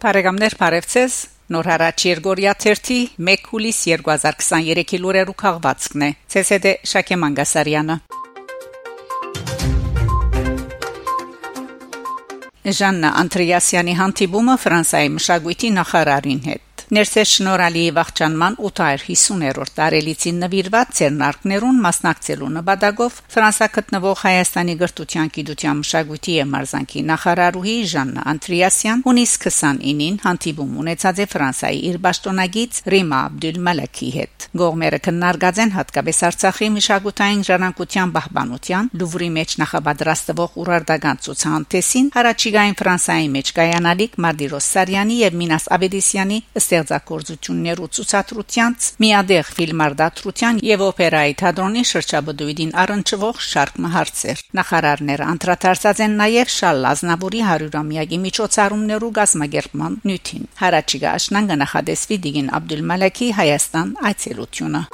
Բարեկամներ Փարեվցես Նոր հարաճ Երգորիա 30 1 հուլիս 2023-ի լուրերու քաղվածքն է ՑՍԴ Շակե Մանգասարյանը Ժաննա Անտրիասյանի հանդիպումը Ֆրանսիայի մշակույթի նախարարին հետ Ներսես շնորհալի վախճանման 850-րդ տարելիցին նվիրված ցերնարկներուն մասնակցելու նպատակով Ֆրանսա գտնվող Հայաստանի գրթության, գիտության, մշակույթի եւ մարզանկի նախարարուհի Ժաննա Անտրիասյան հունիս 29-ին հանդիպում ունեցած է Ֆրանսայի իր պաշտոնագից Ռիմա Աբդուլմալաքի հետ։ Գողմերը քննարկած են հատկապես Արցախի մշակութային ժառանգության պահպանության Լուվրի մեջ նախապատրաստվող ուրարտական ցուցահանդեսին հարաճիգային Ֆրանսայի մեջ կայանալիք Մարտիրոս Սարյանի եւ Մինաս Աբեդիսյանի ըստ ստեղծագործություններ ու ցուցադրությանց միադեղ ֆիլմարդատրության եւ օպերայի թատրոնի շրջաբդույդին առնչվող շարք մահարցեր նախարարները անդրադարձած են նաեւ Շալ Լազնավուրի 100-ամյակի միջոցառումներու գազմագերման նյութին հարաճիգա աշնանգ նախադեսվի Դիգին Աբդուլմալաքի Հայաստան այցելությունը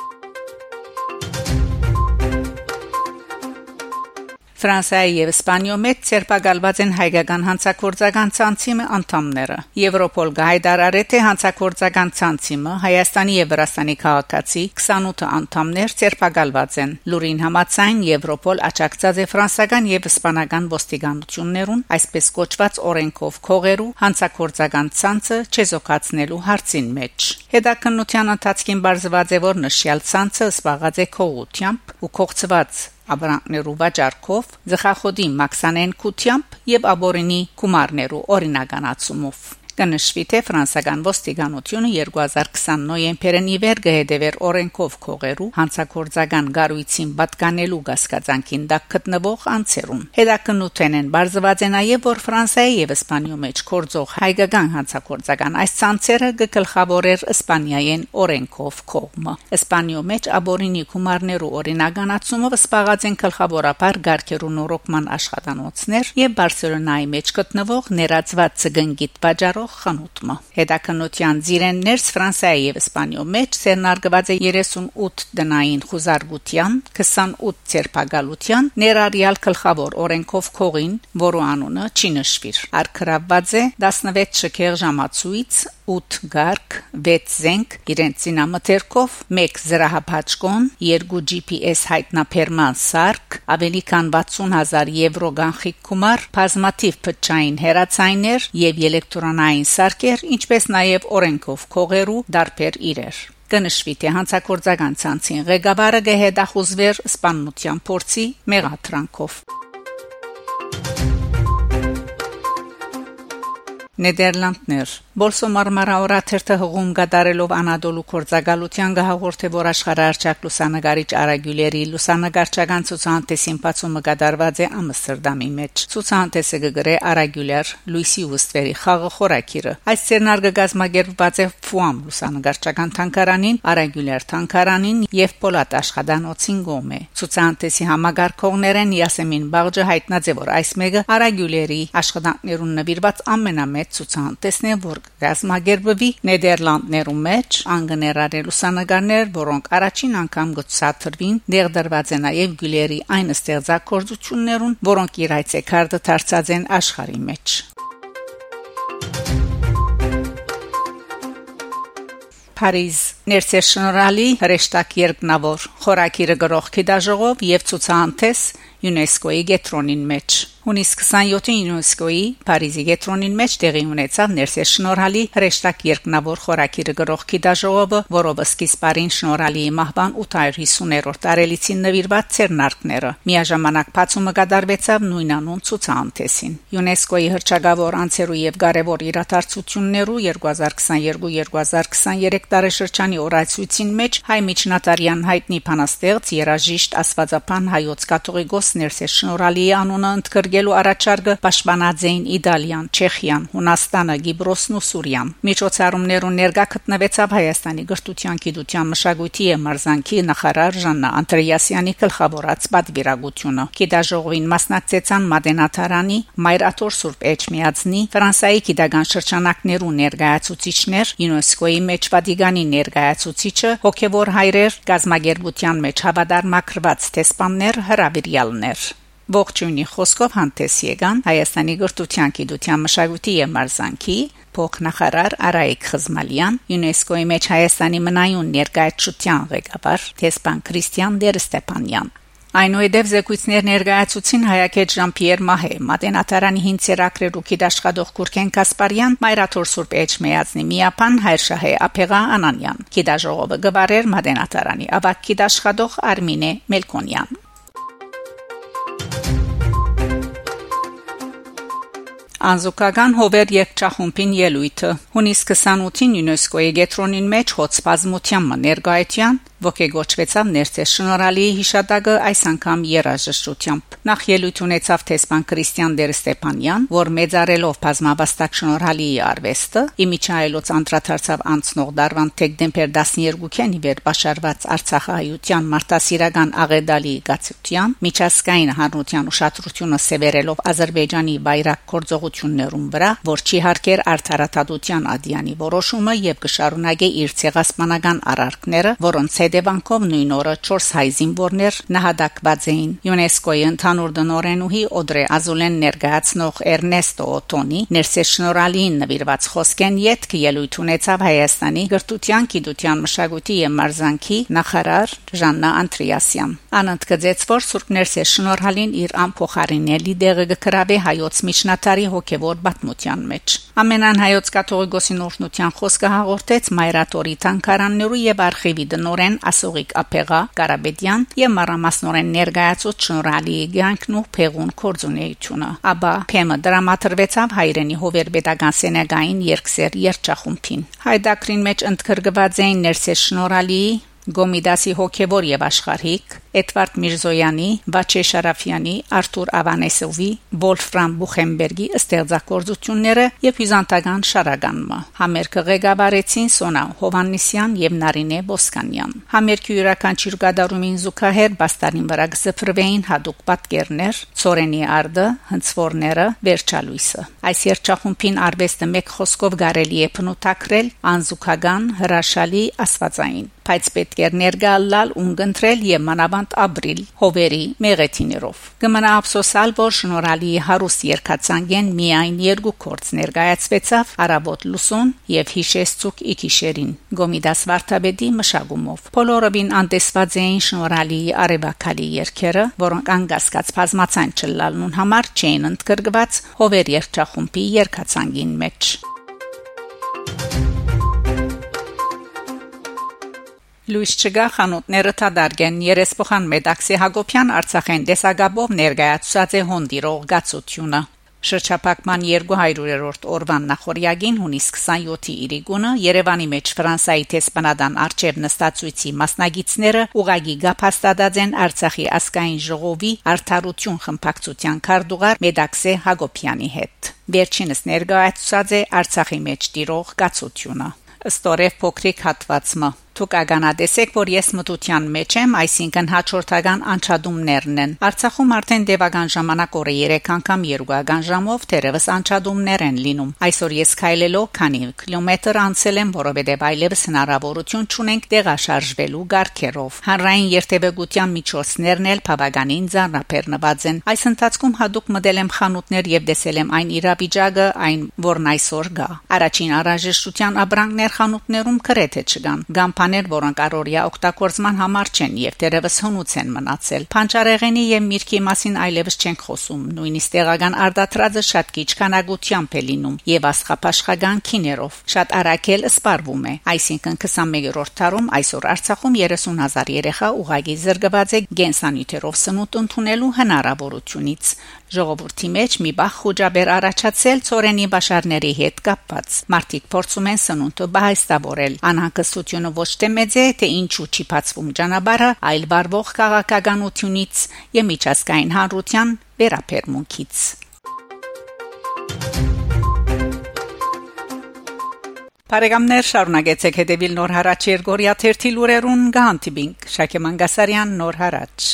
Ֆրանսիայի եւ Իսպանիո մեջ ցերպակալված են հայկական հանցակործական ցանցիմը անդամները։ Եվրոպոլ գայդարարե թե հանցակործական ցանցիմը Հայաստանի եւ Վրաստանի քաղաքացի 28 անդամներ ցերպակալված են։ Լուրին համաձայն Եվրոպոլ աջակցած է ֆրանսական եւ իսպանական ոստիկանություններուն այսպես կոչված օրենքով քողերու հանցակործական ցանցը չեզոքացնելու հարցին մեջ։ Հետաքննության ընթացքին բարձված է որ նշյալ ցանցը սպաղած է քողությամբ ու կողծված Աբրաններու վաճառքով, զխախոդի մաքսանեն քությամբ եւ աբորինի կումարներու օրինականացումով կնշվի թե ֆրանսական ոստիկանությունը 2020 նոյեմբերին իվեր գհեդեվեր օրենքով քողերու հանցակործական գարույցին պատկանելու գասկածանքին դակ գտնվող անցերուն հետաքննութեն են բարձված է նաև որ ֆրանսիայի եւ իսպանիո մեջ կորձող հայկական հանցակործական այս ցանցերը գկլխավորեր իսպանիայեն օրենքով կողմը իսպանիո մեջ աբորինի կումարներու օրինականացումը սպաղած են գլխավորապես գարկերու նորոգման աշխատանոցներ եւ բարսելոնայի մեջ գտնվող ներածված ցգնգիտ բաժարով կատարող խանութը։ Հետաքննության ծիրեններս Ֆրանսիայի եւ Իսպանիո մեջ ցերնարգված է 38 դնային խուզարգության, 28 ցերպակալության, ներառյալ գլխավոր օրենքով քողին, որը անունը չի նշվիր։ Արկրավված է 16 շքեղ ժամացույց 8 գարկ, 6 զենք իրենց ցինամթերքով, 1 զրահապաճկոն, 2 GPS հայտնաբերման սարք, ավելի քան 60000 եվրո գանխիկ գումար, բազմաթիվ փչային հերացայներ եւ էլեկտրոնային սարքեր, ինչպես նաեւ օրենքով քողերու դարբեր իրեր կնշվի թե հանցակործական ցանցին ղեկավարը գեհդախուզվեր սպանության փորձի մեղատրանքով Նեդերլանդներ Բոլսոմար մարաորաթերթը հողում գդարելով Անադոլու կորցակալության գահորթե որ աշխարհարչակ լուսանգարիչ Արագյուլերի լուսանգարչական ցուցահանդեսին բացումը գդարված է Ամստերդամի մեջ ցուցահանդեսը գգրե Արագյուլեր Լուիսի Ուստվերի խաղը խորակիրը այս ցերնարգը գազմագերբված է Ֆուամ լուսանգարչական թանկարանին Արագյուլեր թանկարանին եւ Պոլատ աշխատանոցին գոմե ցուցահանդեսի համագարկողներեն Յասեմին Բաղջը հայտնած է որ այս մեկը Արագյուլերի աշխատանքներուն նվիրված ամենամեծ մեծ ցուցահանդեսն է, որ գազմագերբվի Նեդերլանդներում մեջ անգներարե լուսանգարներ, որոնք առաջին անգամ գծաթրվին, դերդրված են նաև գյուլերի այն ստեղծագործություններուն, որոնք իր այցեքարտը դարձած են աշխարհի մեջ։ Paddy's Փարիզ Ներսեշնորալի հրեշտակ երկնավոր խորակիրը գրողքի դաժողով եւ ցուցահանդես ՅՈՒՆԵՍԿՕ-ի գետրոնին մեջ Հունիս 27-ին ՅՈՒՆԵՍԿՕ-ի Փարիզի գետրոնին մեջ տեղի ունեցավ ներսես շնորհալի հրեշտակ երկնավոր խորակիրը գրողքի դաժողովը, որով սկիզբարին շնորհալիի մահվան 850-րդ տարելիցին նվիրված ցերնարկները։ Միաժամանակ բացումը կդարվեցավ նույնանուն ցուցահանդեսին։ ՅՈՒՆԵՍԿՕ-ի հրճագավոր անցերու եւ կարևոր իրադարձություններու 2022-2023 տարեշրջանի օրացույցին մեջ հայ միջնատարյան հայտնի փանաստեղծ երաժիշտ Աստվածապան հայոց կաթողիկոս ներսես շնորհալիի անունը ընդգրկել հրճագելու առաջարկը պաշտպանած էին Իտալիան, Չեխիան, Հունաստանը, Գիբրոսն ու Սուրիան։ Միջոցառումներուն ներկա գտնվեցավ Հայաստանի գրթության, գիտության, մշակույթի եւ մարզանկի նախարար Ժաննա Անտրեասյանի գլխավորած պատվիրակությունը։ Գիտաժողովին մասնակցեցան Մադենաթարանի, Մայրաթոր Սուրբ Էջմիածնի, Ֆրանսայի գիտական շրջանակներու ներկայացուցիչներ, ՅՈՒՆԵՍԿՕ-ի մեջ Վատիկանի ներկայացուցիչը, հոգեվոր հայրեր, գազագերբության մեջ հավատար մակրված տեսփաններ, հրավիրյալներ Ողջույնի խոսքով հանդես եկան Հայաստանի գրթության, գիտության, մշակույթի եւ մարզանկի փոխնախարար Արայիկ Խզմալյան, ՅՈՒՆԵՍԿՕ-ի մեջ Հայաստանի մնայուն ներկայացության ղեկավար Թեսպան Քրիստիան Դերստեփանյան Այնուհետև զեկույցներ ներկայացուցին հայակետ Ժան-Պիեր Մահե, Մատենատարանի հինցերակրեր ու գիտաշխատող Գուրգեն Կասպարյան, Մայրաթոր Սուրբ Էջմեածնի Միապան Հայրշահե Ափեղա Անանյան։ Գիտաժողովը գվարեր Մատենատարանի ավակ գիտաշխատող Արմինե Մելքոնյան։ Անզուկական հովեր երկչախումբին ելույթը հունիս 28-ին ՅՈՒՆԵՍԿՕ-ի գետրոնին մեջ հոց բազմության ներկայության ոգեգոճվեցավ ներծես շնորհալի հիշատակը այս անգամ երաժշտությամբ նախ ելույթ ունեցավ տեսփան Քրիստիան Դեր Ստեփանյան որ մեծարելով բազմաբաստակ շնորհալի արվեստը իմիջայլոց անդրադարձավ անցնող դարվան դեկտեմբեր 12-ին իբեր բաշարված Արցախահայության մարտահրավերական աղեդալի գացության միջազգային հանրության ուշադրությունը սևեռելով Ադրբեջանի բայրակ կորձողություններում վրա որ չի հարկեր արդարադատության ադյանի որոշումը եւ կշարունակե իր ցեղասպանական արարքները որոնց հետևանքով նույն օրը 4 հայ զինվորներ նահատակված էին ՅՈՒՆԵՍԿՕ-ի ընդհանուր դնորենուհի Օդրե Ազուլեն ներկայացնող Էրնեստո Օտոնի ներսես շնորհալին նվիրված խոսքեն յետք ելույթ ունեցավ Հայաստանի գրթության, գիտության, մշակույթի եւ մարզանկի նախարար Ժաննա Անտրիասյան անընդ գծեց որ Սուրբ Ներսես շնորհալին իր ամփոխարինելի դեղը գրավե հայոց միջնատարի հոգեվոր բացմության մեջ ամենան հայոց կաթողիկոսի նորտնության խոսքը հաղորդեց Մայրատորի տանկարաններու եւ արխիվի դնորեն Ղուկասյան, Ասողիկ Ափեղա, Ղարաբեդյան եւ Մարամասնորեն ներկայացուց շնորհալի ցանկն ու փեղուն կորձունեությունը։ Աբա փեմը դրամատրվեցավ հայրենի հովերբետական սենեգային երկսեր երջախումբին։ Հայդակրին մեջ ընդգրկված էին ներսես շնորհալի Գոմիդասի հոգևոր եւ աշխարհիկ Էդվարդ Միրզոյանի, Վաչե Շարաֆյանի, Արթուր Ավանեսովի, Վոլֆրամ Բուխենբերգի ստեղծագործությունները եւ հյուզանտական շարագանումը։ Համերգը ղեկավարեցին Սոնա Հովաննիսյան եւ Նարինե Ոսկանյան։ Համերգի յուրաքանչյուր գդարումին զուգահեռ բաստանին վրա գծფրվեին հadoop պատկերներ, ծորենի արդը, հնցվորները, վերջալույսը։ Այս երջախումբին արվեստը մեկ խոսքով կարելի է փնոթակրել անզուգական հրաշալի աստվածային բայց պետք է ներգալալ ունգընտրել եւ մանավանդ ապրիլ հովերի մեղեթիներով կմնա ափսոսալ որ շնորհալի հարուստ երկացանգեն միայն երկու կորց ներկայացվեցավ արաբոտ լուսոն եւ հիշեսցուկ իքիշերին գոմիդաս վարդապետի մշակումով բոլորովին անտեսված էին շնորհալի արևակալի երկերը որոնք անգասկած բազմացան չլալնուն համար չէին ընդգրկված հովեր երկչախումբի երկացանգին մեջ Լույս չգա խանութները թադարգեն երեսփոխան Մեդաքսի Հակոբյան Արցախեն դեսագաբով ներկայացած է հոնդիրող գացությունը Շրջապակման 200-րդ օրվան նախորյակին հունիս 27-ի իրիկունը Երևանի մեջ Ֆրանսայի տեսփանադան արչև նստածույցի մասնագետները ուղագի գափաստադած են Արցախի ասկային ժողովի արդարություն խմբակցության քարտուղար Մեդաքսե Հակոբյանի հետ։ Վերջինս ներկայացուցած է Արցախի մեջ տիրող գացությունը։ Ստորև փոքրիկ հատվածը Դուք ագանադեսեք, որ ես մտության մեջ եմ, այսինքն հաջորդական անչադումներն են։ Արցախում արդեն դեվական ժամանակ օրը 3 անգամ երկուական ժամով թերևս անչադումներ են լինում։ Այսօր ես քայլելով քանի կիլոմետր անցել եմ, որովհետև այլևս հնարավորություն չունենք տեղաշարժվելու գարկերով։ Հանրային երթևեկության միջոցներն էլ բավականին ձեռնապերնված են։ Այս ընթացքում հadoop մտել եմ խանութներ եւ տեսել եմ այն իրավիճակը, այն որն այսօր գա։ Առաջին առաջաշտության աբրանքներ խանութներում գրեթե չկան։ Գամփ բաներ, որոնք առօրյա օգտագործման համար չեն եւ դերևս հնուց են մնացել։ Փանճարեղենի եւ միրգի մասին այլևս չենք խոսում։ Նույնիսկ տեղական արդատրածը շատ քիչ քանակությամբ է լինում եւ աստղապաշխական քիներով։ Շատ արագել սպառվում է։ Այսինքն 21-րդ դարում այսօր Արցախում 30000 երեխա ուղագի զրկված է գենսանյութերով սնունդ ընդունելու հնարավորությունից։ Ժողովրդի մեջ մի բախ խոճաբեր առաջացել ծորենի բաշարների հետ կապված։ Մարտիկ փորձում են սնունդը բահայստավորել։ Անհանգստությունը ոչ թե մեծ է, թե ինչու չի բացվում ճանապարհը, այլ վարվող քաղաքականությունից եւ միջազգային հանրության վերապերմունքից։ Բարեկամներ շարունակեցեք հետևել նոր հարաճ Երգորիա 1 լուրերուն գանտիբինգ Շակե Մանգասարյան նոր հարաճ